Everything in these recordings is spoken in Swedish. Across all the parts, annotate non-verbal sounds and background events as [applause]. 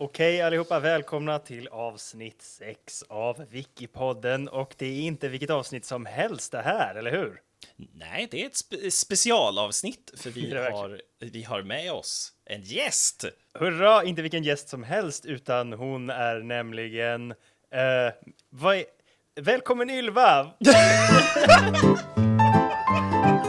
Okej allihopa, välkomna till avsnitt 6 av Wikipodden. Och det är inte vilket avsnitt som helst det här, eller hur? Nej, det är ett spe specialavsnitt för vi [laughs] har, vi har med oss en gäst. Hurra, inte vilken gäst som helst, utan hon är nämligen... Eh, vad är, välkommen Ylva! [laughs] [laughs]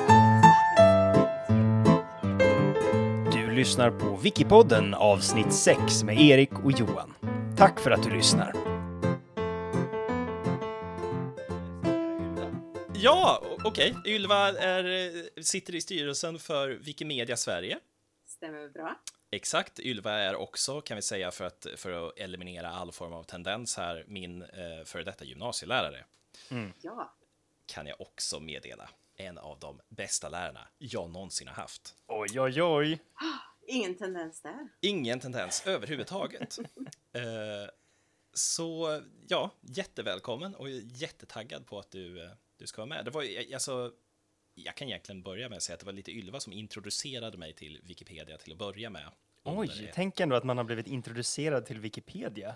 lyssnar på Wikipodden avsnitt 6 med Erik och Johan. Tack för att du lyssnar. Ja, okej. Ylva är, sitter i styrelsen för Wikimedia Sverige. Stämmer bra. Exakt. Ylva är också, kan vi säga, för att, för att eliminera all form av tendens här, min eh, före detta gymnasielärare. Ja, Kan jag också meddela. En av de bästa lärarna jag någonsin har haft. Oj, oj, oj. Ingen tendens där. Ingen tendens överhuvudtaget. [laughs] eh, så ja, jättevälkommen och jättetaggad på att du, eh, du ska vara med. Det var, ju- alltså, jag kan egentligen börja med att säga att det var lite Ylva som introducerade mig till Wikipedia till att börja med. Oj, tänk ändå att man har blivit introducerad till Wikipedia.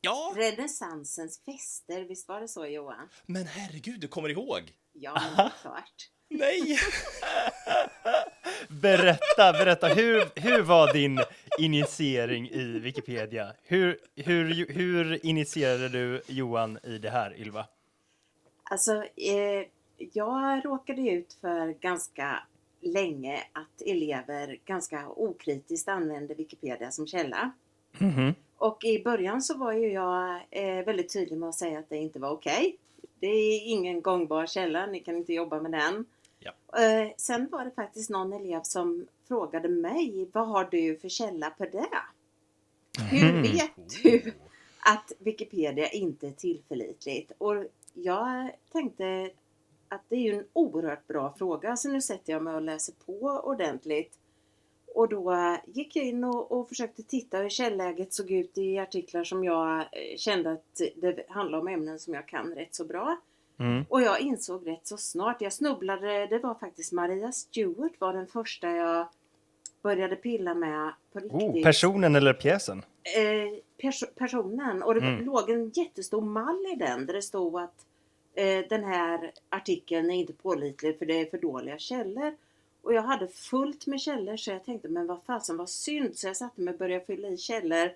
Ja, Renässansens fester, visst var det så Johan? men herregud, du kommer ihåg? Ja, men det är klart. [laughs] Nej! [laughs] Berätta, berätta, hur, hur var din initiering i Wikipedia? Hur, hur, hur initierade du Johan i det här, Ylva? Alltså, eh, jag råkade ut för ganska länge att elever ganska okritiskt använde Wikipedia som källa. Mhm. Och i början så var ju jag eh, väldigt tydlig med att säga att det inte var okej. Det är ingen gångbar källa, ni kan inte jobba med den. Ja. Eh, sen var det faktiskt någon elev som frågade mig, vad har du för källa på det? Hur Mhm. vet du att Wikipedia inte är tillförlitligt? Och jag tänkte att det är ju en oerhört bra fråga, så nu sätter jag mig och läser på ordentligt. Och då gick jag in och, och försökte titta hur källäget såg ut i artiklar som jag eh, kände att det handlade om ämnen som jag kan rätt så bra. Mm. Och jag insåg rätt så snart, jag snubblade, det var faktiskt Maria Stewart var den första jag började pilla med på riktigt. Oh, personen eller pjäsen? eh, pers- personen och det Mm. låg en jättestor mall i den där det stod att eh, den här artikeln är inte pålitlig för det är för dåliga källor. Och jag hade fullt med källor så jag tänkte men vad fasen vad synd så jag satte mig och började fylla i källor.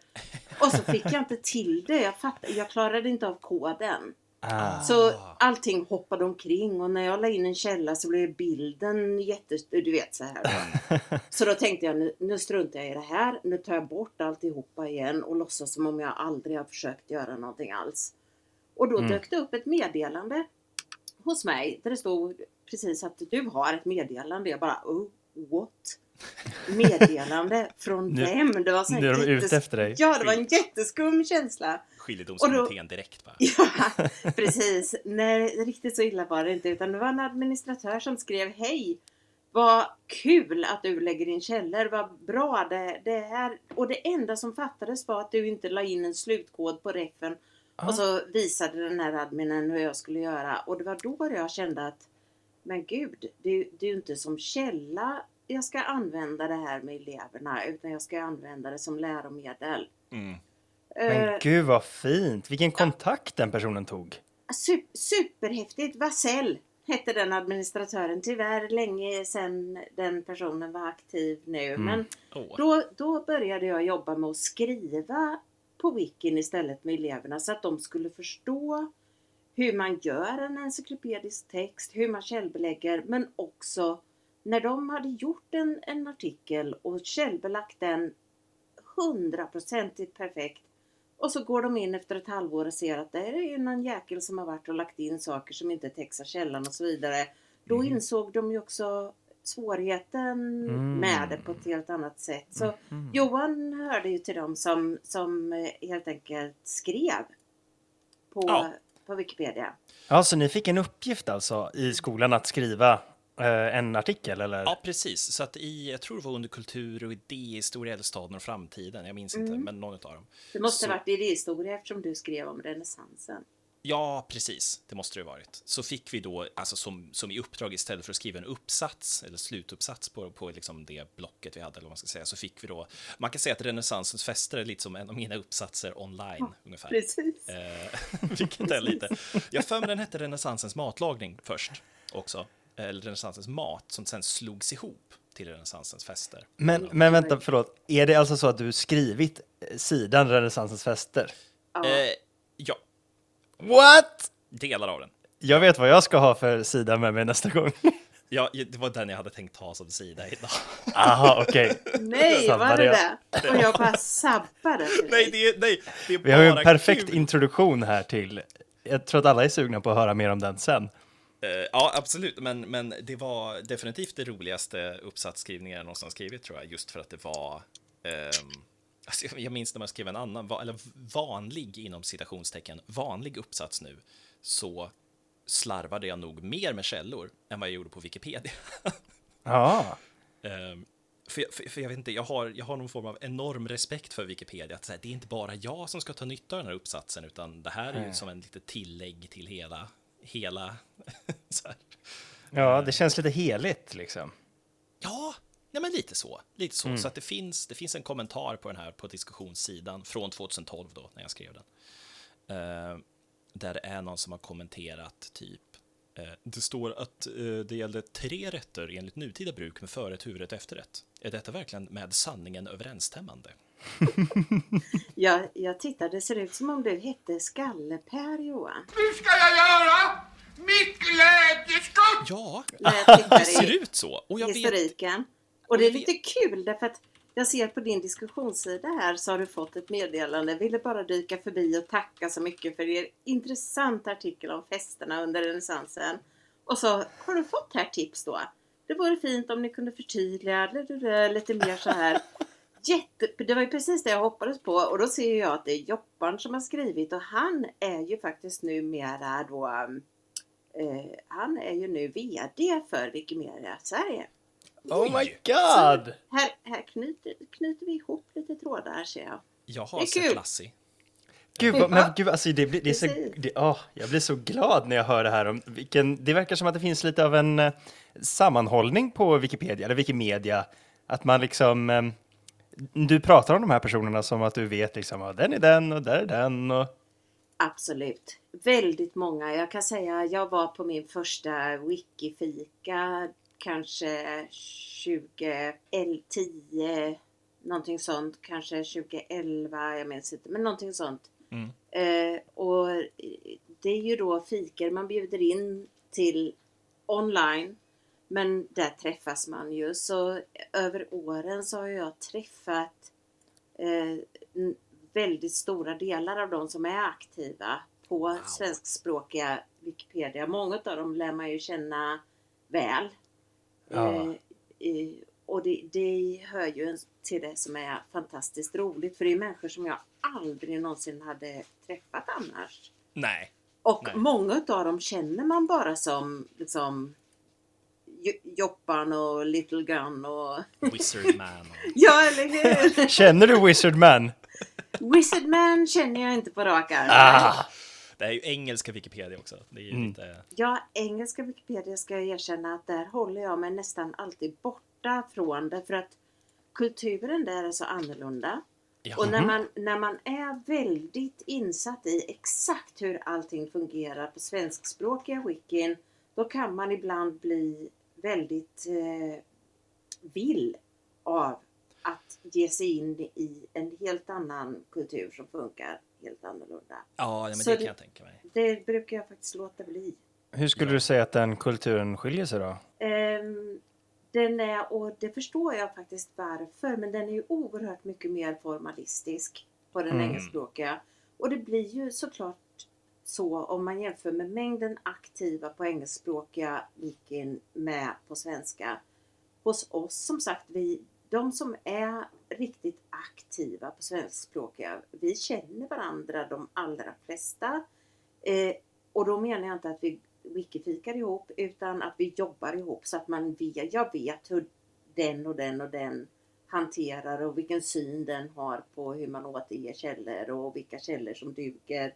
Och så fick jag inte till det. Jag, fatt, jag klarade inte av koden. Ah. Så allting hoppade omkring och när jag la in en källa så blev bilden jätte... Du vet så här. då. [laughs] Så då tänkte jag nu, nu struntar jag i det här. Nu tar jag bort alltihopa igen och låtsas som om jag aldrig har försökt göra någonting alls. Och då Mm. dök det upp ett meddelande hos mig där det stod precis att du har ett meddelande. Jag bara oh, what? Meddelande från Nu- vem? Det var så Nu är de ute efter dig. Ja, det var en jätteskum känsla. Skiljedomskommittén direkt, va? [laughs] Ja, precis. Nej, riktigt så illa var det inte. Utan det var en administratör som skrev Hej! Vad kul att du lägger in källor. Vad bra det, det är. Och det enda som fattades var att du inte la in en slutkod på refen. Ah. Och så visade den här adminen hur jag skulle göra. Och det var då jag kände att Men gud, det, det är ju inte som källa jag ska använda det här med eleverna. Utan jag ska använda det som läromedel. Mm. Men Eh, gud vad fint! Vilken kontakt den personen tog. Su- superhäftigt! Vasell hette den administratören. Tyvärr länge sedan den personen var aktiv nu. Mm. Men Åh. då, då började jag jobba med att skriva på wikin istället med eleverna så att de skulle förstå hur man gör en encyklopedisk text, hur man källbelägger men också när de hade gjort en, en artikel och källbelagt den hundraprocentigt perfekt och så går de in efter ett halvår och ser att det är ju någon jäkel som har varit och lagt in saker som inte täcks källan och så vidare. Då Mhm. insåg de ju också svårigheten Mm. med det på ett helt annat sätt. Så Mm. Johan hörde ju till dem som, som eh, helt enkelt skrev på, Ja. på Wikipedia. Ja, så ni fick en uppgift alltså i skolan att skriva en artikel eller? Ja, precis. Så att i, jag tror det var under kultur och idéhistoria eller staden och framtiden, jag minns inte, Mm. men någon av dem. Det måste Så- ha varit idéhistoria eftersom du skrev om renässansen. Ja, precis. Det måste det ha varit. Så fick vi då, alltså som, som i uppdrag istället för att skriva en uppsats eller slutuppsats på, på liksom det blocket vi hade, eller vad man ska säga, så fick vi då, man kan säga att renässansens fester är lite som en av mina uppsatser online Ja, ungefär. Precis. Eh, [laughs] vilket är lite. [laughs] Jag för mig den hette renässansens matlagning först också, eller renässansens mat som sen slogs ihop till renässansens fester. Men, men vänta, förlåt. Är det alltså så att du skrivit eh, sidan Renässansens fester? Ja. Eh, ja, What? delar av den. Jag vet vad jag ska ha för sida med mig nästa gång. Ja, det var den jag hade tänkt ta som sida idag. Aha, okej. Nej, var det jag. det? Och jag bara sabbade Nej, det är, nej, det är Vi har ju en perfekt kul. introduktion här till... Jag tror att alla är sugna på att höra mer om den sen. Eh, ja, absolut, men, men det var definitivt det roligaste uppsatsskrivningen jag någonsin skrivit, tror jag, just för att det var... ehm, alltså, jag- minns när man skrev en annan, eller vanlig inom citationstecken, vanlig uppsats nu, så slarvade jag nog mer med källor än vad jag gjorde på Wikipedia. [laughs] Ja. Ehm, för, jag- för, för jag vet inte, jag har, jag har någon form av enorm respekt för Wikipedia. Att här, det är inte bara jag som ska ta nytta av den här uppsatsen, utan det här är ju som en litet tillägg till hela, hela. [laughs] Ja, det känns lite heligt liksom. Ja, nej men lite så. Lite så. Så att det finns, det finns en kommentar på den här på diskussionssidan från 2012 då, när jag skrev den. Eh, där det är någon som har kommenterat typ eh, det står att eh, det gällde tre rätter enligt nutida bruk med förrätt, huvudrätt efterrätt. Är detta verkligen med sanningen överensstämmande? [laughs] Jag, jag tittade, det ser ut som om du hette Skalle-Per Johan. Nu ska jag göra mitt glädjeskutt! Ja, [laughs] det tittar ser ut så. Och jag vet, historiken. Och det är lite kul därför att jag ser på din diskussionssida här så har du fått ett meddelande. Ville bara dyka förbi och tacka så mycket för er intressanta artikel om festerna under renässansen. Och så har du fått här tips då. Det vore fint om ni kunde förtydliga lite, lite mer så här. [laughs] Jätte, det var ju precis det jag hoppades på och då ser jag att det är Joppan som har skrivit och han är ju faktiskt numera då eh, han är ju nu VD för Wikimedia Sverige. Oh my god! Här, här knyter, knyter vi ihop lite trådar ser jag. jag har sett. Lassie. Gud, vad, men gud, alltså det, blir- det är så, det, åh, jag blir så glad när jag hör det här. Om vilken, det verkar som att det finns lite av en eh, sammanhållning på Wikipedia, eller Wikimedia. Att man liksom... Eh, du pratar om de här personerna som att du vet liksom, ja, den är den och där är den. Och, Absolut. Väldigt många. Jag kan säga jag var på min första Wikifika kanske 2010 någonting sånt. Kanske 2011, jag minns inte, men någonting sånt. Mm. Eh, och det är ju då fikor man bjuder in till online. Men där träffas man ju. Så över åren så har jag träffat eh, väldigt stora delar av de som är aktiva på svenskspråkiga Wikipedia. Många av dem lär man ju känna väl. Ja. Eh, i- och det, det hör ju till det som är fantastiskt roligt. För det är människor som jag aldrig någonsin hade träffat annars. Nej. Och Nej. många av dem känner man bara som liksom Jo- Joppan och Little Gun och... Wizard Man. Och... [laughs] Ja, eller hur? [laughs] känner du Wizard Man? Wizard Man känner jag inte på rak arm. Ah, Det är ju engelska Wikipedia också. Det är ju Mm. lite... Ja, engelska Wikipedia ska jag erkänna att där håller jag mig nästan alltid borta från det för att kulturen där är så annorlunda. Ja. Och när man, när man är väldigt insatt i exakt hur allting fungerar på svenskspråkiga wikin då kan man ibland bli väldigt eh, vill av att ge sig in i en helt annan kultur som funkar helt annorlunda. Ja, men Så det det- kan jag tänka mig. Det brukar jag faktiskt låta bli. hur skulle du säga att den kulturen skiljer sig då? Ehm, den är, och det förstår jag faktiskt varför, men den är ju oerhört mycket mer formalistisk på den Mm. engelskspråkiga. Och det blir ju såklart så om man jämför med mängden aktiva på engelskspråkiga wikin med på svenska. Hos oss som sagt, vi, de som är riktigt aktiva på svenskspråkiga, vi känner varandra de allra flesta. Eh, och då menar jag inte att vi wikifikar ihop utan att vi jobbar ihop så att man vet, jag vet hur den och den och den hanterar och vilken syn den har på hur man återger källor och vilka källor som duger.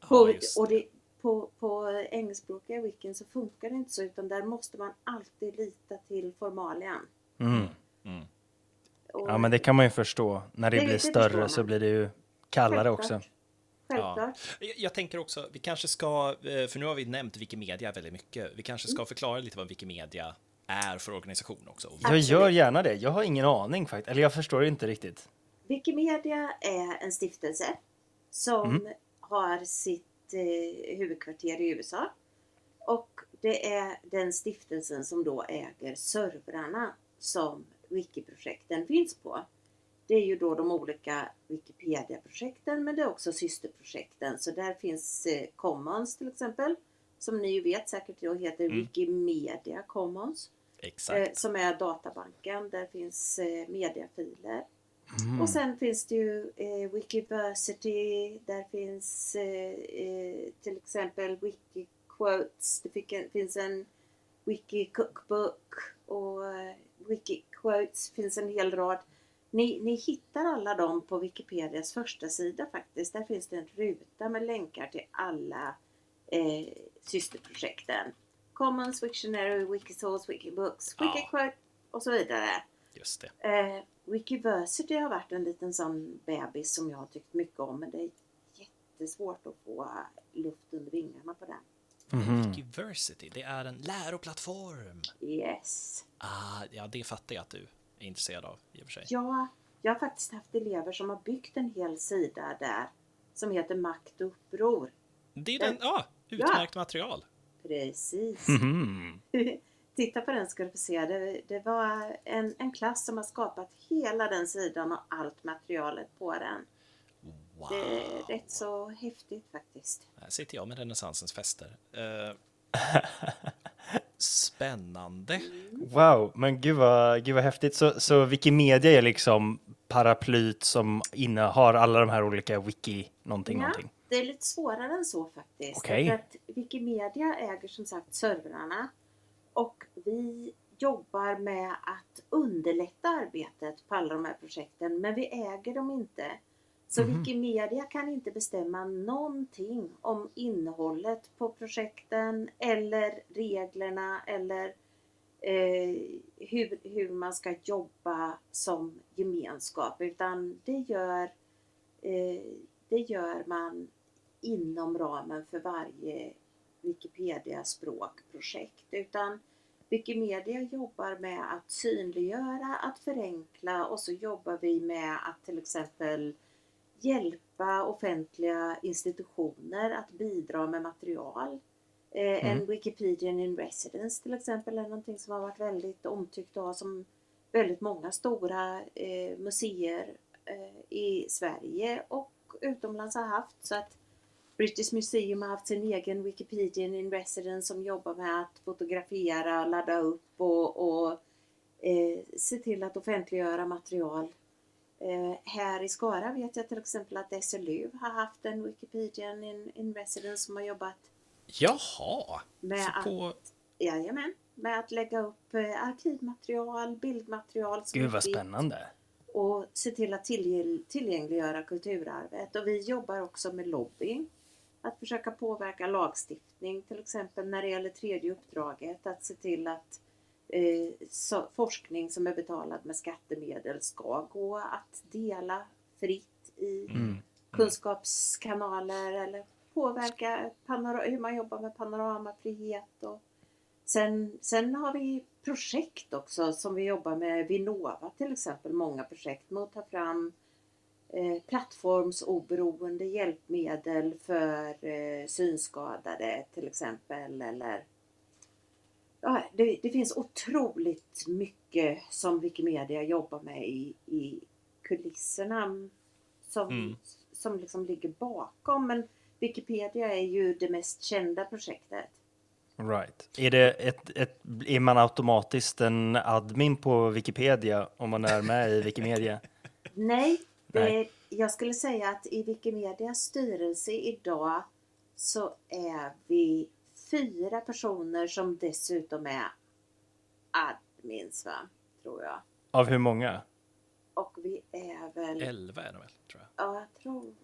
Ja, På, just och det. på, på engelskspråkiga wikin så funkar det inte så utan där måste man alltid lita till formalian. Mm. Mm. Ja, men det kan man ju förstå. När det, Det- blir större så blir det ju kallare självklart. också. Självklart. Jag- Jag tänker också, vi kanske ska, eh, för nu har vi nämnt Wikimedia väldigt mycket, vi kanske ska förklara lite vad Wikimedia är för organisation också. Jag gör gärna det. Jag har ingen aning faktiskt. Eller jag förstår inte riktigt. Wikimedia är en stiftelse som Mm. har sitt eh, huvudkvarter i USA. Och det är den stiftelsen som då äger servrarna som Wikiprojekten finns på. Det är ju då de olika Wikipedia-projekten men det är också systerprojekten. Så där finns eh, Commons till exempel som ni ju vet säkert då heter Mm. Wikimedia Commons. Eh, som är databanken. Där finns eh, mediafiler. Mm. Och sen finns det ju eh, Wikiversity, där finns eh, eh, till exempel Wikiquotes, det fick finns en Wiki Cookbook och Wikiquotes finns en hel rad. Ni, ni hittar alla dem på Wikipedias första sida faktiskt. Där finns det en ruta med länkar till alla eh, systerprojekten. Commons, Wiktionary, Wikisource, Wikibooks, Ja. Wikiquote och så vidare. Just det. Eh, Wikiversity har varit en liten sån bebis som jag har tyckt mycket om men det är jättesvårt att få luft under vingarna på den. Mhm. Wikiversity, det är en läroplattform. Yes. Ah, ja, det fattar jag att du är intresserad av i och för sig. Ja, jag har faktiskt haft elever som har byggt en hel sida där som heter Makt och uppror. Det är den, ja, utmärkt material. Precis. Mhm. [laughs] Titta på den ska du få se. Det, det var en, en klass som har skapat hela den sidan och allt materialet på den. Wow. Det är rätt så häftigt faktiskt. Här sitter jag med renässansens fester. Eh, [laughs] spännande. Wow, men gud vad, gud vad häftigt. Så, så Wikimedia är liksom paraplyt som innehar alla de här olika wiki någonting, Ja, någonting. det är lite svårare än så faktiskt. Okej. Därför att Wikimedia äger som sagt servrarna och vi jobbar med att underlätta arbetet på alla de här projekten men vi äger dem inte. Så Mhm. Wikimedia kan inte bestämma någonting om innehållet på projekten eller reglerna eller eh, hur, hur man ska jobba som gemenskap utan det gör eh, det gör man inom ramen för varje Wikipedia-språkprojekt. Utan Wikimedia jobbar med att synliggöra, att förenkla och så jobbar vi med att till exempel hjälpa offentliga institutioner att bidra med material. Eh, En Wikipedian in Residence till exempel är någonting som har varit väldigt omtyckt och som väldigt många stora eh, museer eh, i Sverige och utomlands har haft. Så att British Museum har haft sin egen Wikipedian in Residence som jobbar med att fotografera, ladda upp och, och eh, se till att offentliggöra material. Eh, här i Skara vet jag till exempel att SLU har haft en Wikipedian in, in Residence som har jobbat Jaha, med så att, på, jajamän, med att lägga upp eh, arkivmaterial, bildmaterial Gud vad spännande. och se till att tillgäng- tillgängliggöra kulturarvet. Och vi jobbar också med lobbying. Att försöka påverka lagstiftning, till exempel när det gäller tredje uppdraget, att se till att så, forskning som är betalad med skattemedel ska gå att dela fritt i Mm. kunskapskanaler eller påverka hur man jobbar med panoramafrihet. Och sen, sen har vi projekt också som vi jobbar med Vinnova till exempel, många projekt med att ta fram eh, plattformsoberoende hjälpmedel för eh, synskadade till exempel. Eller, ja, det, det finns otroligt mycket som Wikimedia jobbar med i, i kulisserna som, Mm. som liksom ligger bakom. Men Wikipedia är ju det mest kända projektet. Right. Är, det ett, ett, är man automatiskt en admin på Wikipedia om man är med i Wikimedia? [laughs] Nej, Nej. jag skulle säga att i Wikimedias styrelse idag så är vi fyra personer som dessutom är admins, va? tror jag. Av hur många? Och vi är väl, elva är det väl, tror jag. ja, jag tror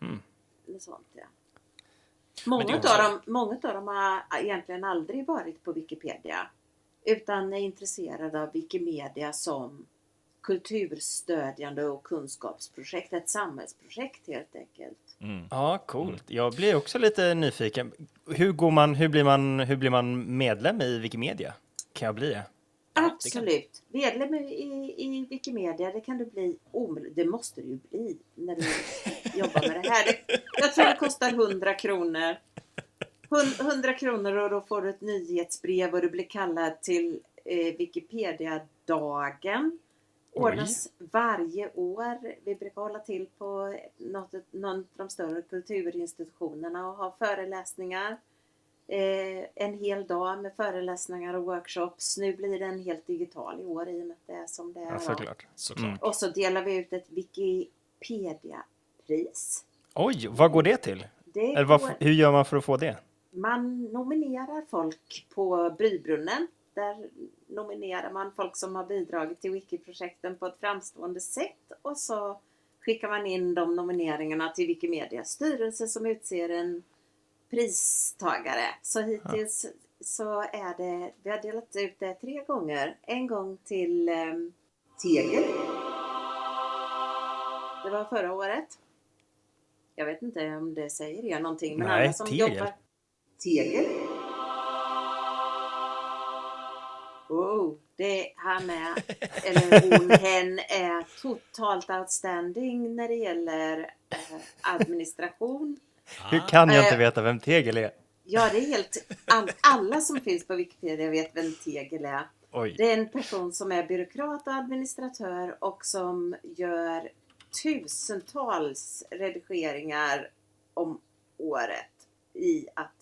Mm. något sånt ja. Många är av också- dem, många av dem har egentligen aldrig varit på Wikipedia. Utan är intresserade av Wikimedia som kulturstödjande och kunskapsprojekt. Ett samhällsprojekt helt enkelt. Mm. Ja, coolt. Jag blir också lite nyfiken. Hur, går man, hur, blir man, hur blir man medlem i Wikimedia? Kan jag bli det? Absolut. Medlem i, i Wikimedia, det kan du bli. Det måste du ju bli när du jobbar med det här. Jag tror det kostar 100 kronor. Hun- 100 kronor och då får du ett nyhetsbrev och du blir kallad till eh, Wikipedia-dagen. Oj. Ordnas varje år. Vi brukar hålla till på något, någon av de större kulturinstitutionerna och ha föreläsningar. Eh, en hel dag med föreläsningar och workshops. Nu blir den helt digital i år i och med att det är som det är. Ja, såklart. Såklart. Mm. Och så delar vi ut ett Wikipedia-pris. Oj, vad går det till? Det Eller vad, hur gör man för att få det? man nominerar folk på Brybrunnen. Där nominerar man folk som har bidragit till Wikiprojekten på ett framstående sätt och så skickar man in de nomineringarna till Wikimedias styrelse som utser en pristagare. Så hittills så är det, vi har delat ut det tre gånger. En gång till eh, Tegel. Det var förra året. Jag vet inte om det säger er någonting. Men Nej, alla som Tegel. jobbar... Tegel. Oh, det han är, eller hon, hen är totalt outstanding när det gäller eh, administration. Hur kan jag inte Eh, veta vem Tegel är? Ja, det är helt... All, alla som finns på Wikipedia vet vem Tegel är. Oj. Det är en person som är byråkrat och administratör och som gör tusentals redigeringar om året i att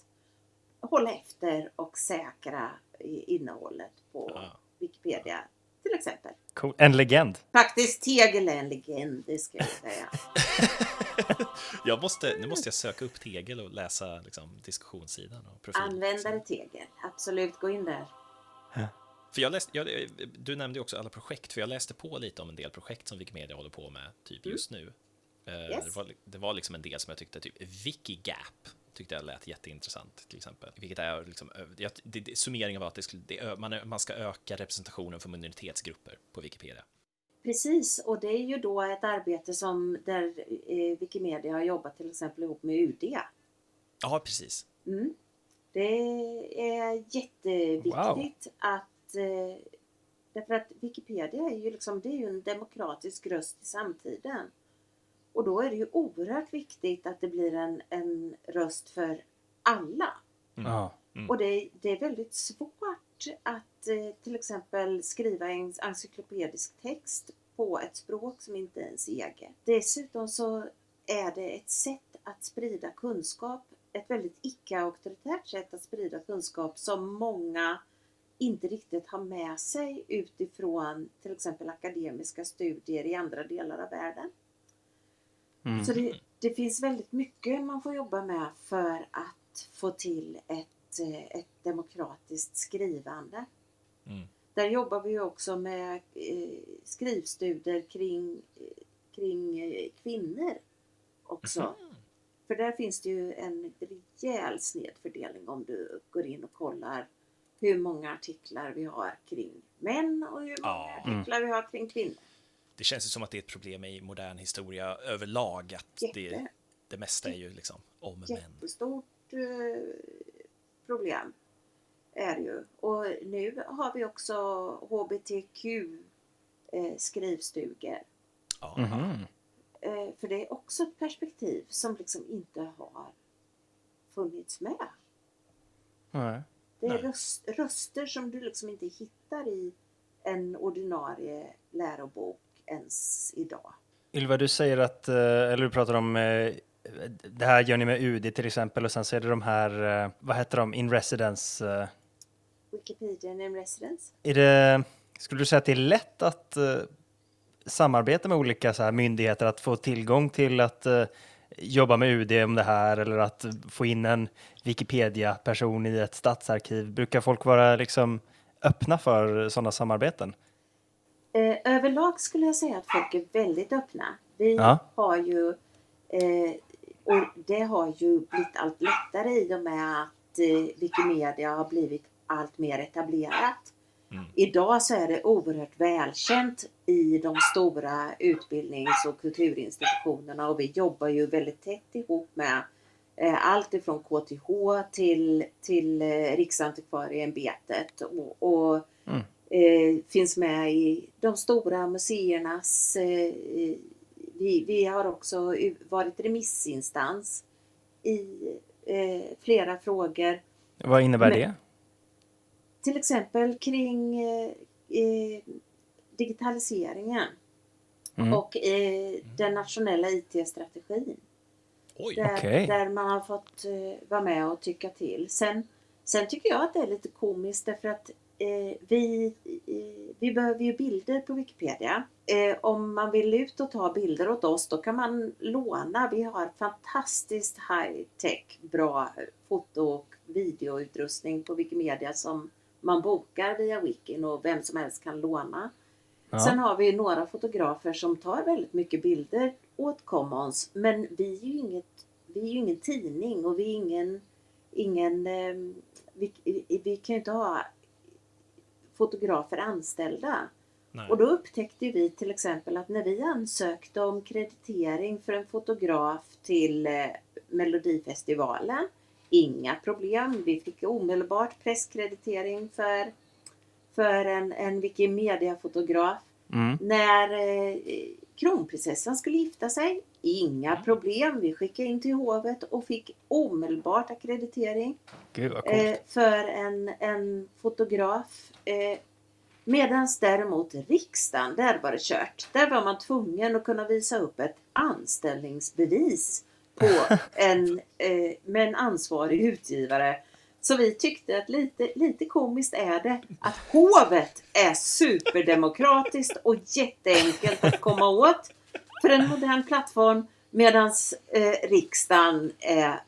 hålla efter och säkra innehållet på Ja. Wikipedia till exempel. Cool. En legend. Faktiskt Tegel är en legend, det ska jag säga. [laughs] Jag måste, nu måste jag söka upp Tegel och läsa liksom, diskussionssidan och. Användare Tegel, absolut gå in där. För jag läste, jag, du nämnde också alla projekt, för jag läste på lite om en del projekt som Wikimedia håller på med typ just nu. Eh, Yes. Det, var, det var liksom en del som jag tyckte, typ Wikigap, tyckte jag lät jätteintressant till exempel. Vilket är liksom, jag, det, det, summeringen var att det skulle, det, man, man ska öka representationen för minoritetsgrupper på Wikipedia. Precis, och det är ju då ett arbete som där eh, Wikimedia har jobbat till exempel ihop med UD. Ja, precis. Mm. Det är jätteviktigt att eh, därför att Wikipedia är ju liksom det är ju en demokratisk röst i samtiden. Och då är det ju oerhört viktigt att det blir en, en röst för alla. Mm. Mm. Och det, det är väldigt svårt att eh, till exempel skriva en encyklopedisk text på ett språk som inte är ens eget. Dessutom så är det ett sätt att sprida kunskap, ett väldigt icke-auktoritärt sätt att sprida kunskap som många inte riktigt har med sig utifrån till exempel akademiska studier i andra delar av världen. Mm. Så det, det finns väldigt mycket man får jobba med för att få till ett, eh, ett demokratiskt skrivande. Mm. Där jobbar vi också med eh, skrivstudier kring, kring eh, kvinnor också. Mhm. För där finns det ju en rejäl snedfördelning om du går in och kollar hur många artiklar vi har kring män och hur många Ja. artiklar vi har kring kvinnor. Det känns ju som att det är ett problem i modern historia överlag, att det, Jätte. det mesta är ju liksom om män. jättestort eh, problem. Är det ju. Och nu har vi också HBTQ eh, skrivstugor. Mhm. Eh, för det är också ett perspektiv som liksom inte har funnits med. Nej. Det är röst, röster som du liksom inte hittar i en ordinarie lärobok ens idag. Ylva, du säger att, eh, eller du pratar om, eh, det här gör ni med UD till exempel och sen så är det de här, eh, vad heter de, in residence. Wikipedia in residence. Är det, skulle du säga att det är lätt att samarbeta med olika så här myndigheter, att få tillgång till att jobba med UD om det här eller att få in en Wikipedia-person i ett statsarkiv? Brukar folk vara liksom öppna för sådana samarbeten? Eh, överlag skulle jag säga att folk är väldigt öppna. Vi Ja. har ju eh, Och det har ju blivit allt lättare i och med att eh, Wikimedia har blivit allt mer etablerat. Mm. Idag så är det oerhört välkänt i de stora utbildnings och kulturinstitutionerna och vi jobbar ju väldigt tätt ihop med eh, allt ifrån KTH till, till eh, Riksantikvarieämbetet och, och. Eh, finns med i de stora museernas eh, vi, vi har också varit remissinstans i eh, flera frågor. Vad innebär Men- det? Till exempel kring eh, digitaliseringen Mm. och eh, den nationella IT-strategin. Oj, Där, Okej. där man har fått eh, vara med och tycka till. Sen, sen tycker jag att det är lite komiskt därför att vi, eh, vi behöver ju bilder på Wikipedia. Eh, om man vill ut och ta bilder åt oss då kan man låna. Vi har fantastiskt high tech bra foto och videoutrustning på Wikimedia som man bokar via Wikin och vem som helst kan låna. Ja. Sen har vi några fotografer som tar väldigt mycket bilder åt Commons. Men vi är ju, inget, vi är ingen tidning och vi är ingen... ingen eh, vi, vi kan ju inte ha fotografer anställda. nej. Och då upptäckte vi till exempel att när vi ansökte om kreditering för en fotograf till eh, Melodifestivalen, inga problem. Vi fick omedelbart presskreditering för, för en, en Wikimedia-fotograf. Mm. När eh, kronprinsessan skulle gifta sig, inga Mm. problem. Vi skickade in till hovet och fick omedelbart akkreditering Gud eh, för en, en fotograf. Eh, Medan däremot riksdagen, där var det kört. Där var man tvungen att kunna visa upp ett anställningsbevis på [laughs] en, eh, med en ansvarig utgivare. Så vi tyckte att lite, lite komiskt är det att hovet är superdemokratiskt och jätteenkelt att komma åt för en modern plattform medan eh, riksdagen är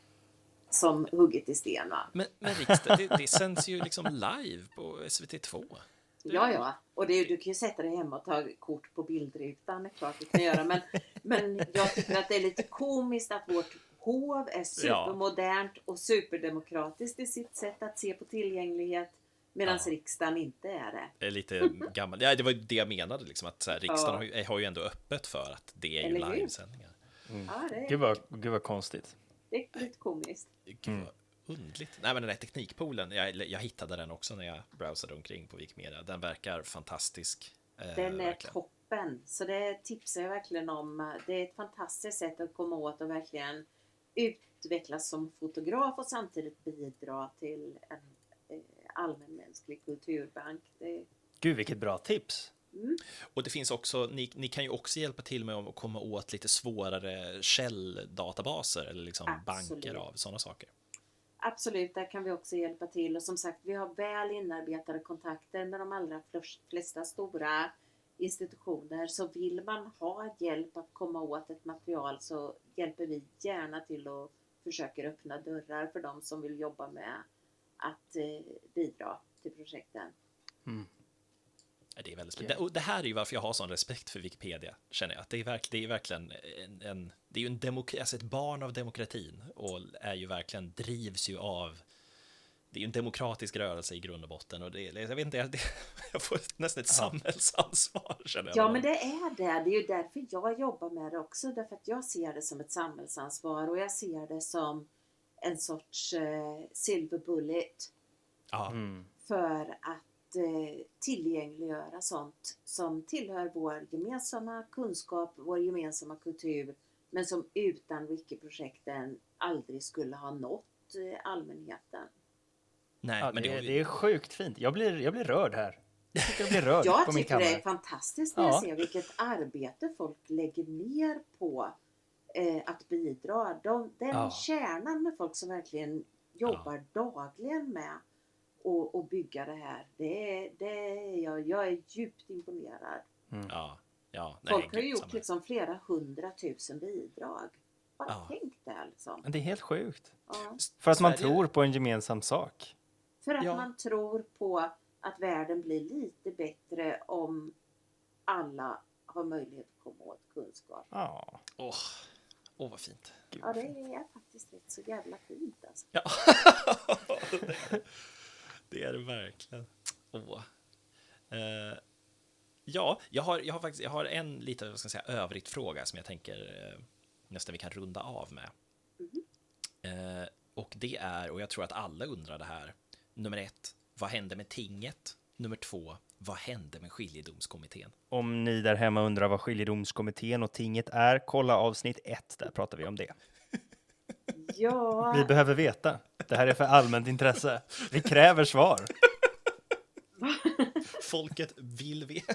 som hugget i sten. Va? Men, men riksdag, det, det sänds ju liksom live på SVT2. Ja, ja. Och det, du kan ju sätta dig hemma och ta kort på bildrutan. Det är klart du kan göra. Men, men jag tycker att det är lite komiskt att vårt hov är supermodernt och superdemokratiskt i sitt sätt att se på tillgänglighet. Medan Ja. riksdagen inte är det. Det är lite [laughs] gammal. Ja, det var ju det jag menade, liksom, att så här, riksdagen Ja. har, ju, har ju ändå öppet för att det är ju Eller hur? livesändningar. Ja, det Gud är, vad, gud vad konstigt. det är lite komiskt. Gud Mm. vad undligt. Nej, men den där teknikpoolen, jag, jag hittade den också när jag browsade omkring på Wikimedia. Den verkar fantastisk. eh, Den är verkligen. toppen. Så det tipsar jag verkligen om. Det är ett fantastiskt sätt att komma åt och verkligen utvecklas som fotograf och samtidigt bidra till en allmänmänsklig kulturbank. Det, Gud vilket bra tips. Och det finns också, ni, ni kan ju också hjälpa till med att komma åt lite svårare källdatabaser eller liksom Absolut. banker av sådana saker. absolut, där kan vi också hjälpa till. Och som sagt, vi har väl inarbetade kontakter med de allra flest- flesta stora institutioner. Så vill man ha hjälp att komma åt ett material så hjälper vi gärna till och försöker öppna dörrar för de som vill jobba med att eh, bidra till projekten. Ja, Det är väldigt spännande. Och det här är ju varför jag har sån respekt för Wikipedia, känner jag. Att det är, verk, det är verkligen en, en, det är ju en demok, alltså ett barn av demokratin och är ju verkligen, drivs ju av det är ju en demokratisk rörelse i grund och botten och det, jag vet inte, jag, det, [laughs] jag får nästan ett samhällsansvar känner jag. Ja, men det är det. Det är ju därför jag jobbar med det också. Därför att jag ser det som ett samhällsansvar och jag ser det som en sorts eh, silver bullet Mm. för att eh, tillgängliggöra sånt som tillhör vår gemensamma kunskap, vår gemensamma kultur, men som utan Wiki-projekten aldrig skulle ha nått eh, allmänheten. nej, Ja, men det, det, är, det sjukt fint. Jag blir, jag blir rörd här. Jag tycker jag blir [laughs] rörd Jag på min tycker det är fantastiskt när Ja. jag ser vilket arbete folk lägger ner på eh, att bidra. De, den Ja. kärnan med folk som verkligen jobbar dagligen med att bygga det här. Det är, det jag, jag är djupt imponerad. ja, ja, nej, Folk har ju gjort liksom flera hundratusen bidrag. Bara Ja. tänk det liksom. Men det är helt sjukt. Ja. För att man Sverige- tror på en gemensam sak. För att Ja. man tror på att världen blir lite bättre om alla har möjlighet att komma åt kunskap. Ja. Åh, Åh, vad fint. Ja, det är faktiskt rätt så jävla fint alltså. Ja, [laughs] det är det verkligen. Åh. Eh, ja, jag har, jag har faktiskt jag har en lite vad ska jag säga, övrigt fråga som jag tänker eh, nästan vi kan runda av med. Eh, och det är, och jag tror att alla undrar det här, nummer ett, vad hände med tinget? Nummer två, vad hände med skiljedomskommittén? Om ni där hemma undrar vad skiljedomskommittén och tinget är, kolla avsnitt ett, där pratar vi om det. Ja, Vi behöver veta. Det här är för allmänt intresse. Vi kräver svar. Folket vill veta.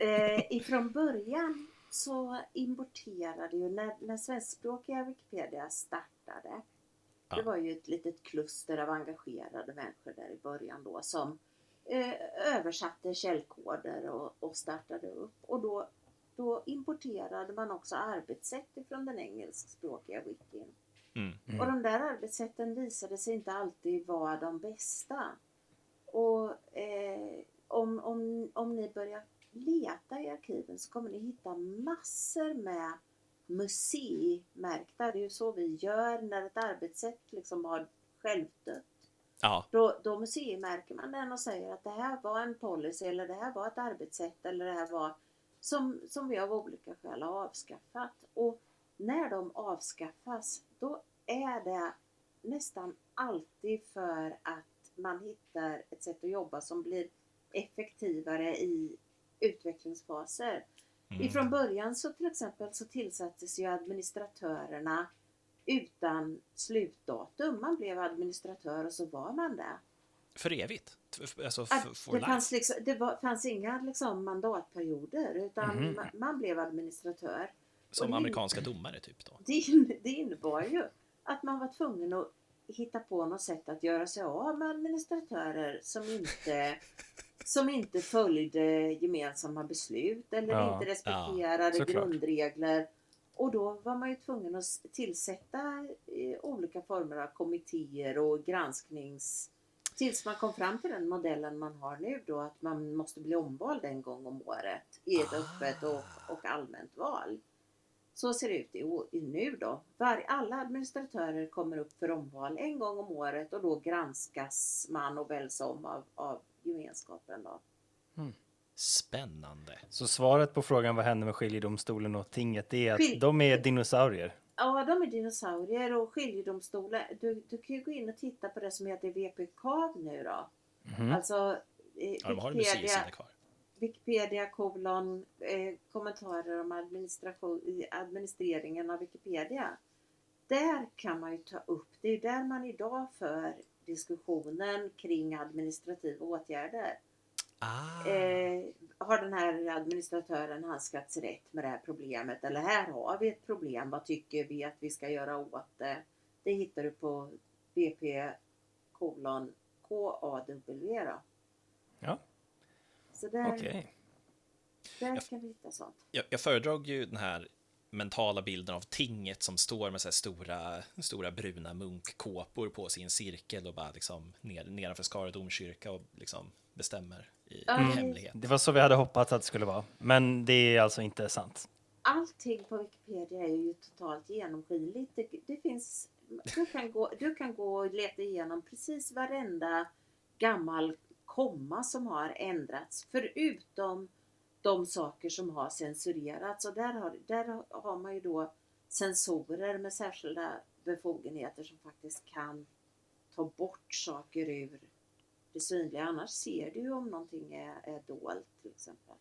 eh, ifrån början så importerade ju, när, när svenskspråkiga Wikipedia startade, Ja. det var ju ett litet kluster av engagerade människor där i början då som eh, översatte källkoder och, och startade upp. Och då, då importerade man också arbetssätt ifrån den engelskspråkiga wikin. Mm. Och de där arbetssätten visade sig inte alltid vara de bästa. Och eh, om, om, om ni börjar leta i arkiven så kommer ni hitta massor med museimärkta. Det är ju så vi gör när ett arbetssätt liksom har självdött. Ja, Då, då museimärker man den och säger att det här var en policy eller det här var ett arbetssätt eller det här var som, som vi av olika skäl har avskaffat. Och när de avskaffas då är det nästan alltid för att man hittar ett sätt att jobba som blir effektivare i utvecklingsfaser. Mm. Ifrån början så till exempel så tillsattes ju administratörerna utan slutdatum. Man blev administratör och så var man det. för evigt. Alltså, for det life. fanns, liksom, det var, fanns inga liksom, mandatperioder utan Mhm. man, man blev administratör. Som det- amerikanska domare, typ. då. Det, det innebar ju att man var tvungen att hitta på något sätt att göra sig av med administratörer som inte, [laughs] som inte följde gemensamma beslut eller Ja, inte respekterade såklart. grundregler. Och då var man ju tvungen att tillsätta eh, olika former av kommittéer och gransknings... Tills man kom fram till den modellen man har nu då att man måste bli omvald en gång om året i ett Ah. öppet och, och allmänt val. Så ser det ut i, i nu då. Var, alla administratörer kommer upp för omval en gång om året och då granskas man och väljs om av, av gemenskapen. Då. Spännande. Så svaret på frågan vad händer med skiljedomstolen och tinget, det är att Skilj- de är dinosaurier. Ja, de är dinosaurier och skiljedomstolen. Du, du kan ju gå in och titta på det som heter VPK nu då. Mhm. Alltså eh, Ja, de har en Wikipedia, kvar. Wikipedia kolon eh, kommentarer om administration, i administreringen av Wikipedia. Där kan man ju ta upp, det är där man idag för diskussionen kring administrativa åtgärder. Ah, Eh, har den här administratören handskats rätt med det här problemet? Eller här har vi ett problem, vad tycker vi att vi ska göra åt det? Det hittar du på BP kolon KAW. Ja, Så där, okej. där Jag- kan vi hitta sånt. jag, jag föredrog ju den här mentala bilden av tinget som står med så här stora, stora bruna munkkåpor på sin cirkel och bara liksom ner, nedanför Skara domkyrka och liksom bestämmer i, Ja, i det- hemlighet. Det var så vi hade hoppats att det skulle vara. Men det är alltså inte sant. Allting på Wikipedia är ju totalt genomskinligt. Det, det finns, du, kan gå, du kan gå och leta igenom precis varenda gammal komma som har ändrats. Förutom de saker som har censurerats. Och där har, där har man ju då sensorer med särskilda befogenheter som faktiskt kan ta bort saker ur det synliga. Annars ser du ju om någonting är, är dolt till exempel.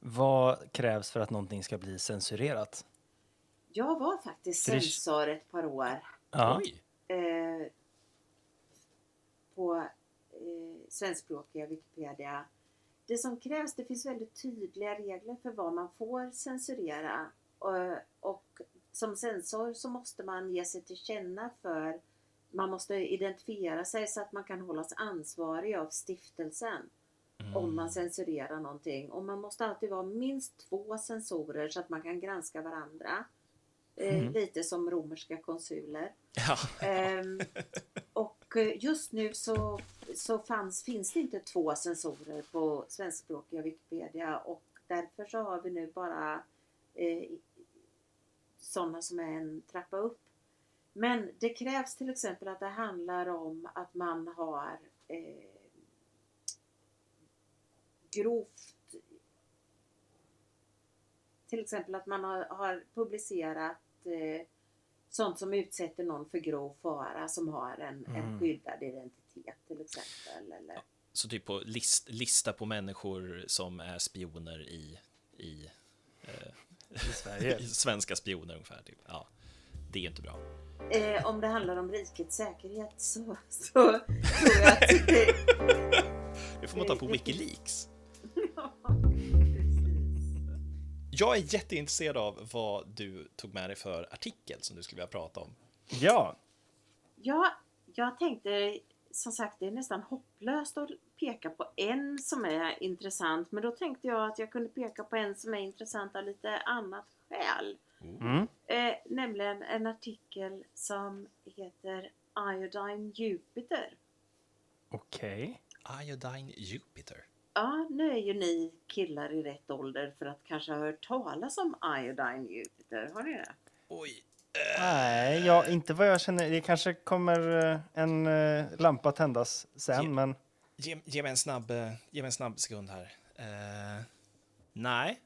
Vad krävs för att någonting ska bli censurerat? Jag var faktiskt censor ett par år Ja. Oj! eh, på eh, svenskspråkiga Wikipedia. Det som krävs, det finns väldigt tydliga regler för vad man får censurera. Och, och som censor så måste man ge sig till känna för, man måste identifiera sig så att man kan hållas ansvarig av stiftelsen om man censurerar någonting. Och man måste alltid vara minst två censorer så att man kan granska varandra. Eh, Mm. Lite som romerska konsuler. Ja, Ehm, [laughs] och eh, just nu så, så fanns, finns det inte två sensorer på svenskspråkiga Wikipedia och därför så har vi nu bara eh, sådana som är en trappa upp. Men det krävs till exempel att det handlar om att man har eh, grovt till exempel att man har, har publicerat eh, sånt som utsätter någon för grov fara som har en, en Mm. skyddad identitet till exempel. Eller, Så typ på list, lista på människor som är spioner i, i, eh, I Sverige. [laughs] svenska spioner ungefär. Typ. Ja, det är ju inte bra. Eh, om det handlar om rikets säkerhet så, så tror jag att det... [laughs] Det får man ta på Wikileaks. [laughs] Ja. Jag är jätteintresserad av vad du tog med dig för artikel som du skulle vilja prata om. Ja, Ja, jag tänkte som sagt det är nästan hopplöst att peka på en som är intressant men då tänkte jag att jag kunde peka på en som är intressant av lite annat skäl. mm. Eh, nämligen en artikel som heter Iodine Jupiter. okej. Iodine Jupiter. Ja, nu är ju ni killar i rätt ålder för att kanske ha hört talas om Iodine Jupiter. Har ni det? Oj. Nej, ja, inte vad jag känner. Det kanske kommer eh, en eh, lampa tändas sen, Ge- men Ge, ge, mig en snabb, eh, ge mig en snabb sekund här. Eh, nej.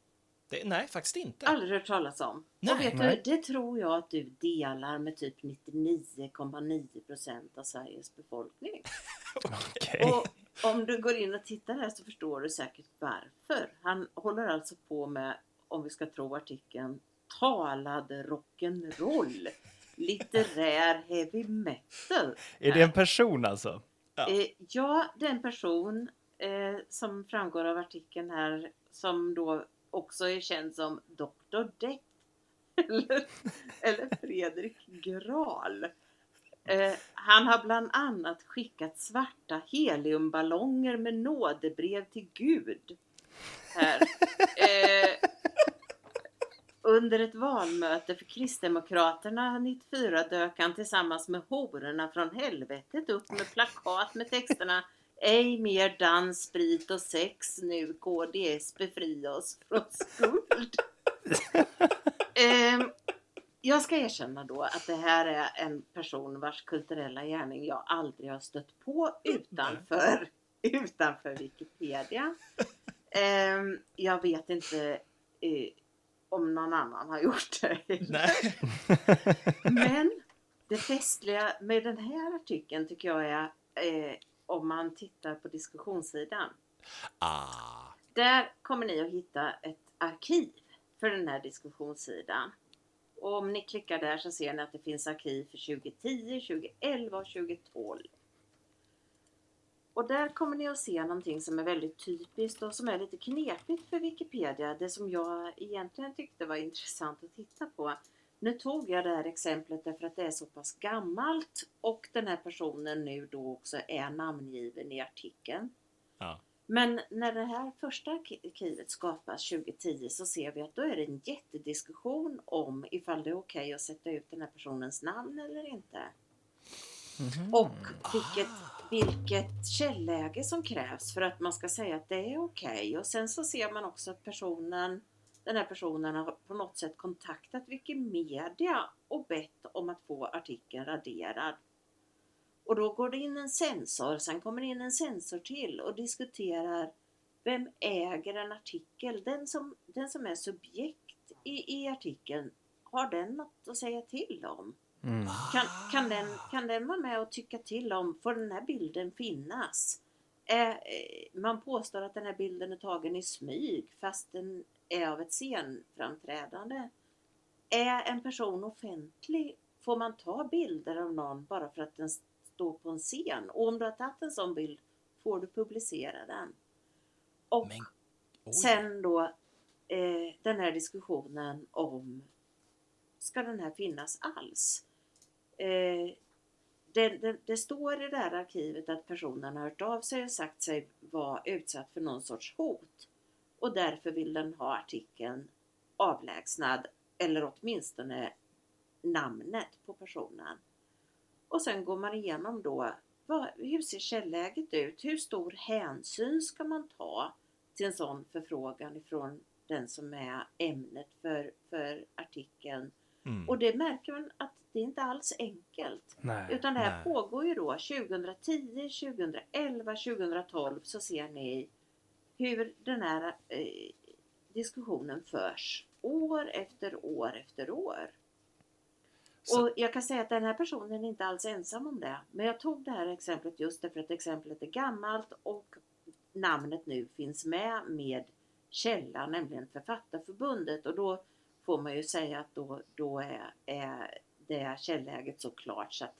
Det, nej, faktiskt inte. Aldrig hört talas om. Nej. och vet Nej. du, det tror jag att du delar med typ 99,9 procent av Sveriges befolkning. [laughs] okej. Och om du går in och tittar här så förstår du säkert varför. Han håller alltså på med, om vi ska tro artikeln, talad rock'n'roll. Litterär heavy metal. Är det en person alltså? Ja. Eh, ja, den person eh, som framgår av artikeln här som då också är känd som Dr. Depp. eller, eller Fredrik Graal. Eh, han har bland annat skickat svarta heliumballonger med nådebrev till Gud. Här. Eh, under ett valmöte för Kristdemokraterna 94 dök han tillsammans med hororna från helvetet upp med plakat med texterna Ej mer dans, sprit och sex nu KDS befria oss från skuld. Ehm, jag ska erkänna då att det här är en person vars kulturella gärning jag aldrig har stött på utanför, utanför Wikipedia. Ehm, jag vet inte eh, om någon annan har gjort det. Nej. [laughs] Men det festliga med den här artikeln tycker jag är eh, om man tittar på diskussionssidan. Ah. Där kommer ni att hitta ett arkiv för den här diskussionssidan. Och om ni klickar där så ser ni att det finns arkiv för 2010, 2011 och 2012. Och där kommer ni att se någonting som är väldigt typiskt och som är lite knepigt för Wikipedia. Det som jag egentligen tyckte var intressant att titta på. Nu tog jag det här exemplet därför att det är så pass gammalt och den här personen nu då också är namngiven i artikeln. Ja. Men när det här första arkivet skapas 2010 så ser vi att då är det en jättediskussion om ifall det är okej att sätta ut den här personens namn eller inte. Och vilket, vilket källäge som krävs för att man ska säga att det är okej. Och sen så ser man också att personen, den här personen har på något sätt kontaktat Wikimedia och bett om att få artikeln raderad. Och då går det in en sensor, sen kommer det in en sensor till och diskuterar vem äger en artikel? Den som, den som är subjekt i, i artikeln, har den något att säga till om? Mm. Kan, kan, den, kan den vara med och tycka till om, får den här bilden finnas? Eh, eh, man påstår att den här bilden är tagen i smyg fast den är av ett scenframträdande. Är en person offentlig? Får man ta bilder av någon bara för att den står på en scen? Och om du har tagit en sån bild, får du publicera den? Och Men. Sen då eh, den här diskussionen om ska den här finnas alls? Eh, det, det, det står i det här arkivet att personen har hört av sig och sagt sig vara utsatt för någon sorts hot och därför vill den ha artikeln avlägsnad eller åtminstone namnet på personen. Och sen går man igenom då vad, hur ser källäget ut? Hur stor hänsyn ska man ta till en sån förfrågan ifrån den som är ämnet för, för artikeln? Mm. Och det märker man att det är inte alls enkelt. Nej. Utan det här Nej. pågår ju då 2010, 2011, 2012 så ser ni hur den här eh, diskussionen förs år efter år efter år. Så- Och jag kan säga att den här personen är inte alls ensam om det. Men jag tog det här exemplet just därför att exemplet är gammalt och namnet nu finns med med källa, nämligen Författarförbundet. Och då får man ju säga att då, då är, är det källäget så klart så att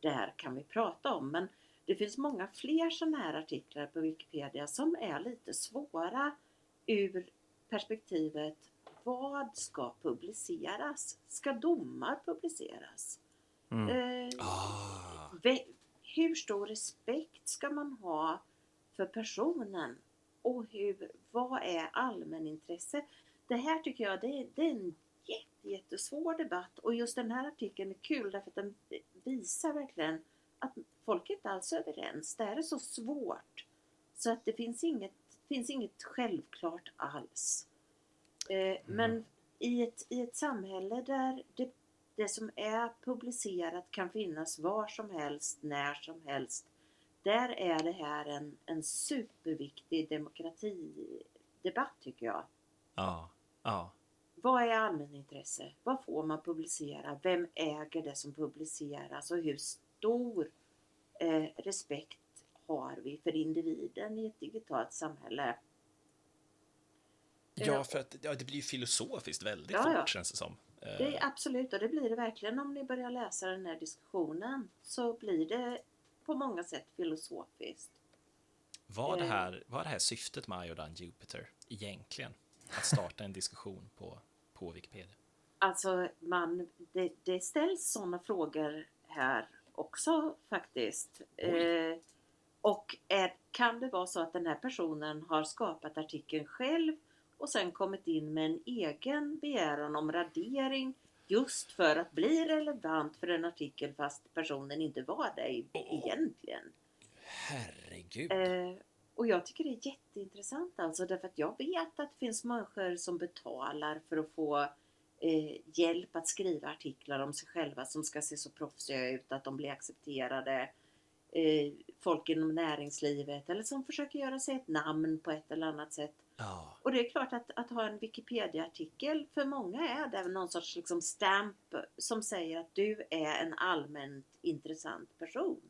det här kan vi prata om. Men det finns många fler sådana här artiklar på Wikipedia som är lite svåra ur perspektivet vad ska publiceras? Ska domar publiceras? Mm. Eh, Ah. hur stor respekt ska man ha för personen? Och hur, vad är allmänintresse? Det här tycker jag det är, det är en jätte, jättesvår debatt och just den här artikeln är kul därför att den visar verkligen att folk är inte alls överens. Det här är så svårt så att det finns inget, finns inget självklart alls. Eh, Men i ett, i ett samhälle där det, det som är publicerat kan finnas var som helst, när som helst. Där är det här en, en superviktig demokratidebatt tycker jag. Ja. Ja. Vad är allmänintresse? Vad får man publicera? Vem äger det som publiceras? Och hur stor eh, respekt har vi för individen i ett digitalt samhälle? Ja, för att ja, det blir ju filosofiskt väldigt Ja, fort ja. känns det som. Eh, Det är absolut, och det blir det verkligen om ni börjar läsa den här diskussionen. Så blir det på många sätt filosofiskt. Var det Eh. här, var det här syftet med Iodine Jupiter egentligen? Att starta en diskussion på, på Wikipedia? Alltså, man, det, det ställs sådana frågor här också faktiskt. Eh, och är, kan det vara så att den här personen har skapat artikeln själv och sen kommit in med en egen begäran om radering just för att bli relevant för en artikel fast personen inte var det Åh. egentligen. Herregud. Eh, och jag tycker det är jätteintressant alltså därför att jag vet att det finns människor som betalar för att få eh, hjälp att skriva artiklar om sig själva som ska se så proffsiga ut att de blir accepterade. Eh, folk inom näringslivet eller som försöker göra sig ett namn på ett eller annat sätt. Ja. Och det är klart att, att ha en Wikipedia-artikel för många är det någon sorts liksom stamp som säger att du är en allmänt intressant person.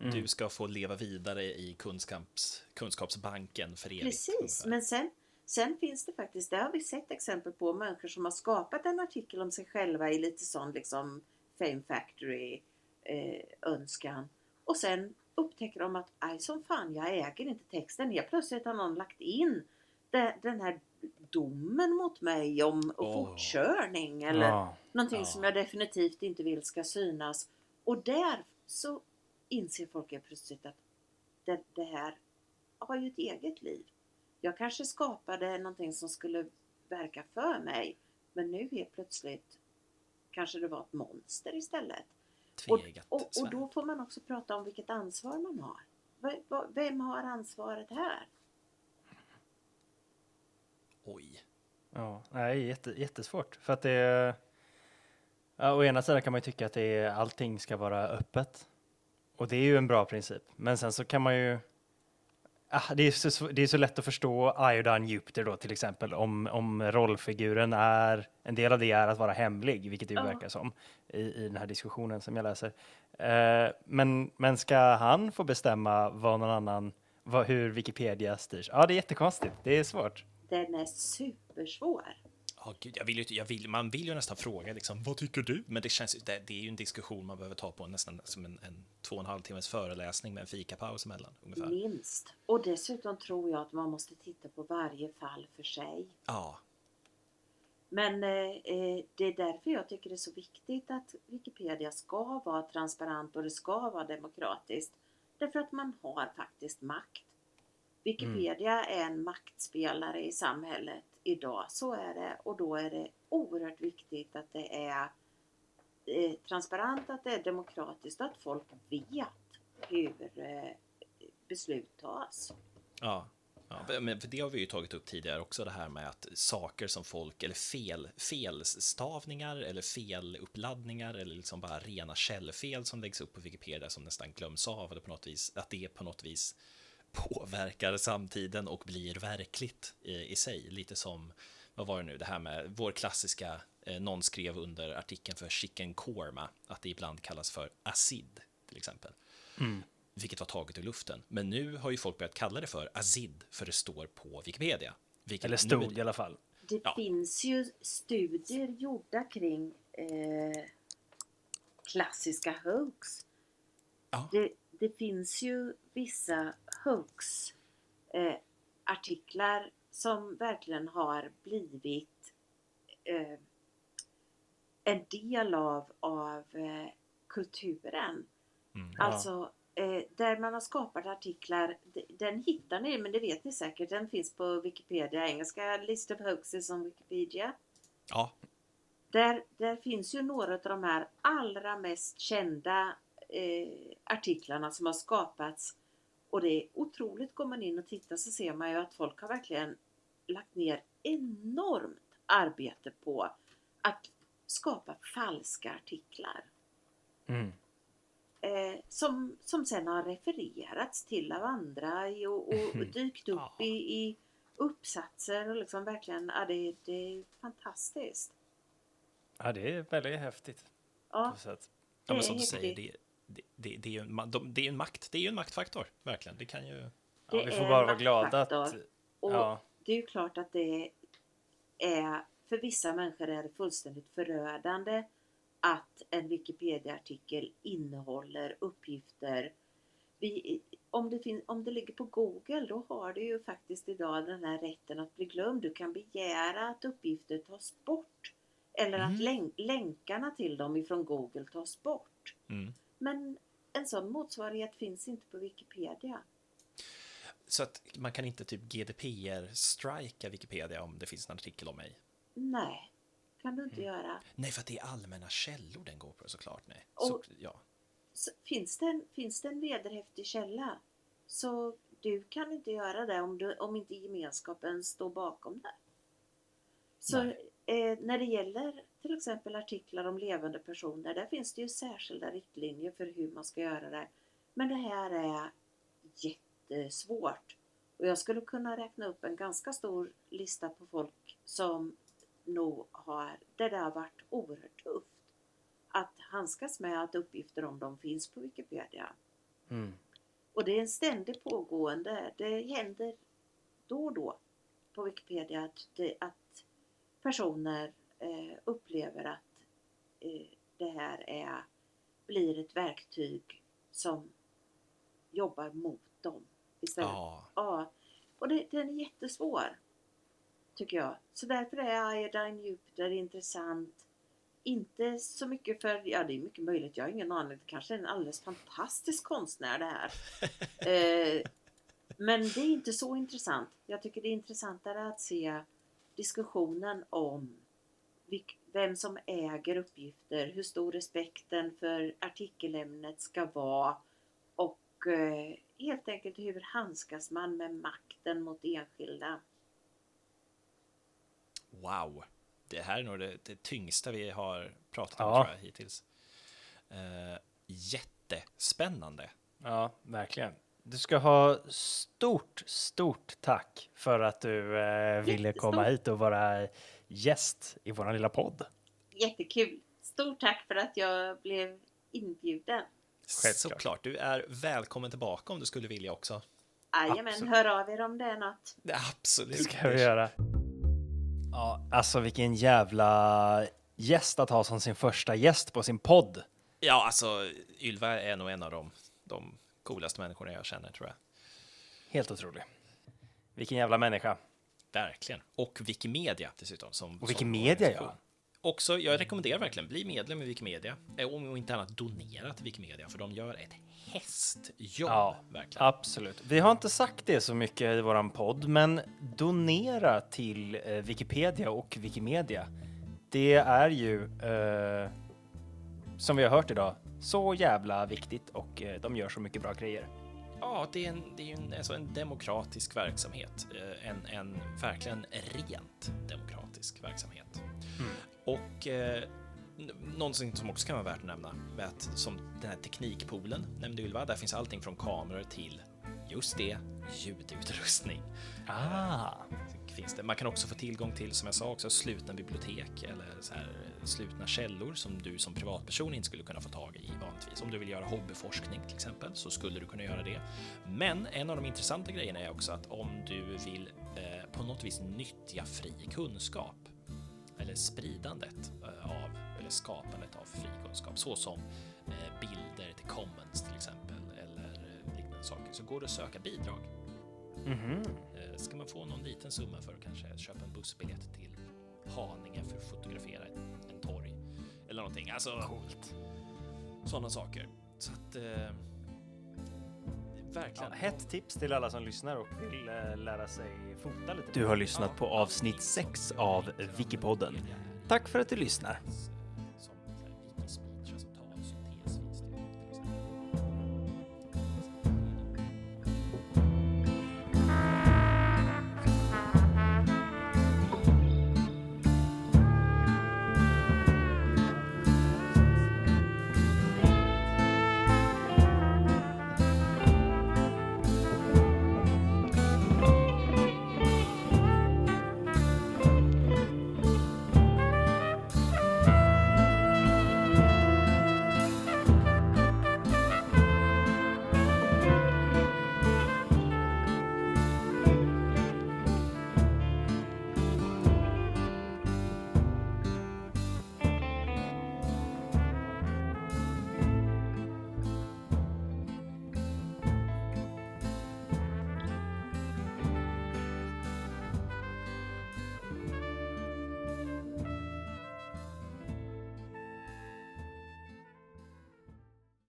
Mm. Du ska få leva vidare i kunskaps, kunskapsbanken för evigt. Precis, ungefär. men sen, sen finns det faktiskt, det har vi sett exempel på, människor som har skapat en artikel om sig själva i lite sån liksom Fame Factory eh, önskan. Och sen upptäcker de att aj som fan, jag äger inte texten. Helt plötsligt har någon lagt in det, den här domen mot mig om Åh. fortkörning eller Ja. någonting Ja. som jag definitivt inte vill ska synas. Och där så inser folk helt plötsligt att det, det här har ju ett eget liv. Jag kanske skapade någonting som skulle verka för mig men nu helt plötsligt kanske det var ett monster istället. Och, Tvegat. och, och Sven. då får man också prata om vilket ansvar man har. Vem har ansvaret här? Oj. Ja, nej, jätte, jättesvårt. För att det... Ja, å ena sidan kan man ju tycka att det är, allting ska vara öppet. Och det är ju en bra princip. Men sen så kan man ju... Ah, det, är så, det är så lätt att förstå Iodine Jupiter då till exempel. Om, om rollfiguren är... En del av det är att vara hemlig, vilket det ju Ja. verkar som i, i den här diskussionen som jag läser. Eh, men, men ska han få bestämma vad någon annan... Vad, hur Wikipedia styrs? Ja, det är jättekonstigt. Det är svårt. Den är supersvår. Ja, gud, jag vill ju, jag vill, man vill ju nästan fråga liksom, vad tycker du? Men det känns det, det är ju en diskussion man behöver ta på nästan som en, en två och en halv timmes föreläsning med en fikapaus emellan. Ungefär. Minst. Och dessutom tror jag att man måste titta på varje fall för sig. Ja, Men eh, eh, det är därför jag tycker det är så viktigt att Wikipedia ska vara transparent och det ska vara demokratiskt. Därför att man har faktiskt makt. Wikipedia är en maktspelare i samhället idag, så är det. Och då är det oerhört viktigt att det är eh, transparent, att det är demokratiskt och att folk vet hur eh, beslut tas. ja. Ja, men för det har vi ju tagit upp tidigare också, det här med att saker som folk, eller fel, felstavningar eller feluppladdningar eller liksom bara rena källfel som läggs upp på Wikipedia som nästan glöms av eller på något vis, att det på något vis påverkar samtiden och blir verkligt i, i sig. Lite som, vad var det nu, det här med vår klassiska, eh, någon skrev under artikeln för chicken korma, att det ibland kallas för acid till exempel. Vilket var taget ur luften. Men nu har ju folk börjat kalla det för azid, för det står på Wikipedia. Vilket Eller stod i alla fall. Det Ja. finns ju studier gjorda kring eh, klassiska hoax. Ja. Det, det finns ju vissa hoax eh, artiklar som verkligen har blivit eh, en del av, av eh, kulturen. Mm. Alltså eh, där man har skapat artiklar, den hittar ni, men det vet ni säkert, den finns på Wikipedia, engelska List of Hoaxes on Wikipedia. Ja, Där, där finns ju några av de här allra mest kända eh, artiklarna som har skapats. Och det är otroligt, går man in och tittar så ser man ju att folk har verkligen lagt ner enormt arbete på att skapa falska artiklar. Mm. Eh, som, som sen har refererats till av andra i- och, och [laughs] dykt upp Ja. i, i uppsatser och liksom verkligen, ja, det, det är fantastiskt. Ja, det är väldigt häftigt. Ja, på sätt. ja men som du säger, häftigt. det, det, det, är ju en, de, det är en makt, det är en maktfaktor, verkligen. Det kan ju... Ja, Det vi får bara vara glada att... Och Ja, det är ju klart att det är, för vissa människor är det fullständigt förödande att en Wikipedia-artikel innehåller uppgifter. Vi, om, det fin, om det ligger på Google då har du ju faktiskt idag den här rätten att bli glömd. Du kan begära att uppgifter tas bort. Eller att Mm. länk, länkarna till dem ifrån Google tas bort. Mm. Men en sån motsvarighet finns inte på Wikipedia. Så att man kan inte typ GDPR-strika Wikipedia om det finns en artikel om mig. Nej, kan du Mm. inte göra. Nej, för att det är allmänna källor den går på såklart. Nej. Och- Så, ja. Så finns, det en, finns det en vederhäftig källa så du kan inte göra det om, du, om inte gemenskapen står bakom det. Så eh, när det gäller till exempel artiklar om levande personer, där finns det ju särskilda riktlinjer för hur man ska göra det. Men det här är jättesvårt. Och jag skulle kunna räkna upp en ganska stor lista på folk som nog har, där det har varit oerhört tufft att handskas med att uppgifter om dem finns på Wikipedia. mm. Och det är en ständigt pågående, det händer då och då på Wikipedia att, det, att personer eh, upplever att eh, det här är, blir ett verktyg som jobbar mot dem istället. ja. Ja, och det, den är jättesvår. Tycker jag. Så därför är Iodine Jupiter intressant. Inte så mycket för, ja det är mycket möjligt, jag har ingen aning. Det kanske är en alldeles fantastisk konstnär det här. [laughs] eh, men det är inte så intressant. Jag tycker det är intressantare att se diskussionen om vem som äger uppgifter, hur stor respekten för artikelämnet ska vara och eh, helt enkelt hur handskas man med makten mot enskilda. Wow. Det här är nog det, det tyngsta vi har pratat om Ja. tror jag, hittills. Eh, jättespännande. ja, verkligen. Du ska ha stort, stort tack för att du eh, ville komma hit och vara gäst i vår lilla podd. Jättekul! Stort tack för att jag blev inbjuden. Självklart. Såklart, du är välkommen tillbaka om du skulle vilja också. Jajamän, hör av er om det är något. Absolut. Det ska vi göra. Ja, alltså vilken jävla gäst att ha som sin första gäst på sin podd. Ja, alltså Ylva är nog en av de, de coolaste människorna jag känner tror jag. Helt otrolig. Vilken jävla människa. Verkligen. Och Wikimedia dessutom. Som, Och som Wikimedia, organisation. ja. Också, jag rekommenderar verkligen, bli medlem i Wikimedia. Eh, Om inte annat donera till Wikimedia, för de gör ett hästjobb. Ja, verkligen. absolut. Vi har inte sagt det så mycket i våran podd, men donera till eh, Wikipedia och Wikimedia. Det är ju, eh, som vi har hört idag, så jävla viktigt och eh, de gör så mycket bra grejer. Ja, det är en, det är en, alltså en demokratisk verksamhet. Eh, En, en verkligen rent demokratisk verksamhet. Och eh, någonting som också kan vara värt att nämna, är att som den här teknikpoolen nämnde Ylva, där finns allting från kameror till just det, ljudutrustning. Ah. Finns det. Man kan också få tillgång till, som jag sa, också slutna bibliotek eller så här, slutna källor som du som privatperson inte skulle kunna få tag i vanligtvis. Om du vill göra hobbyforskning till exempel så skulle du kunna göra det. Men en av de intressanta grejerna är också att om du vill eh, på något vis nyttja fri kunskap eller spridandet eh, av eller skapandet av fri kunskap såsom eh, bilder till commons till exempel eller eh, liknande saker så går det att söka bidrag. Mm -hmm. Ska man få någon liten summa för att kanske köpa en bussbiljett till Haninge för att fotografera en, en torg eller någonting. Alltså, Coolt. sådana saker. Så att... Eh, Ja, verkligen. hett tips till alla som lyssnar och vill eh, lära sig fota lite. Du har lyssnat på avsnitt 6 av Wikipodden. Tack för att du lyssnar.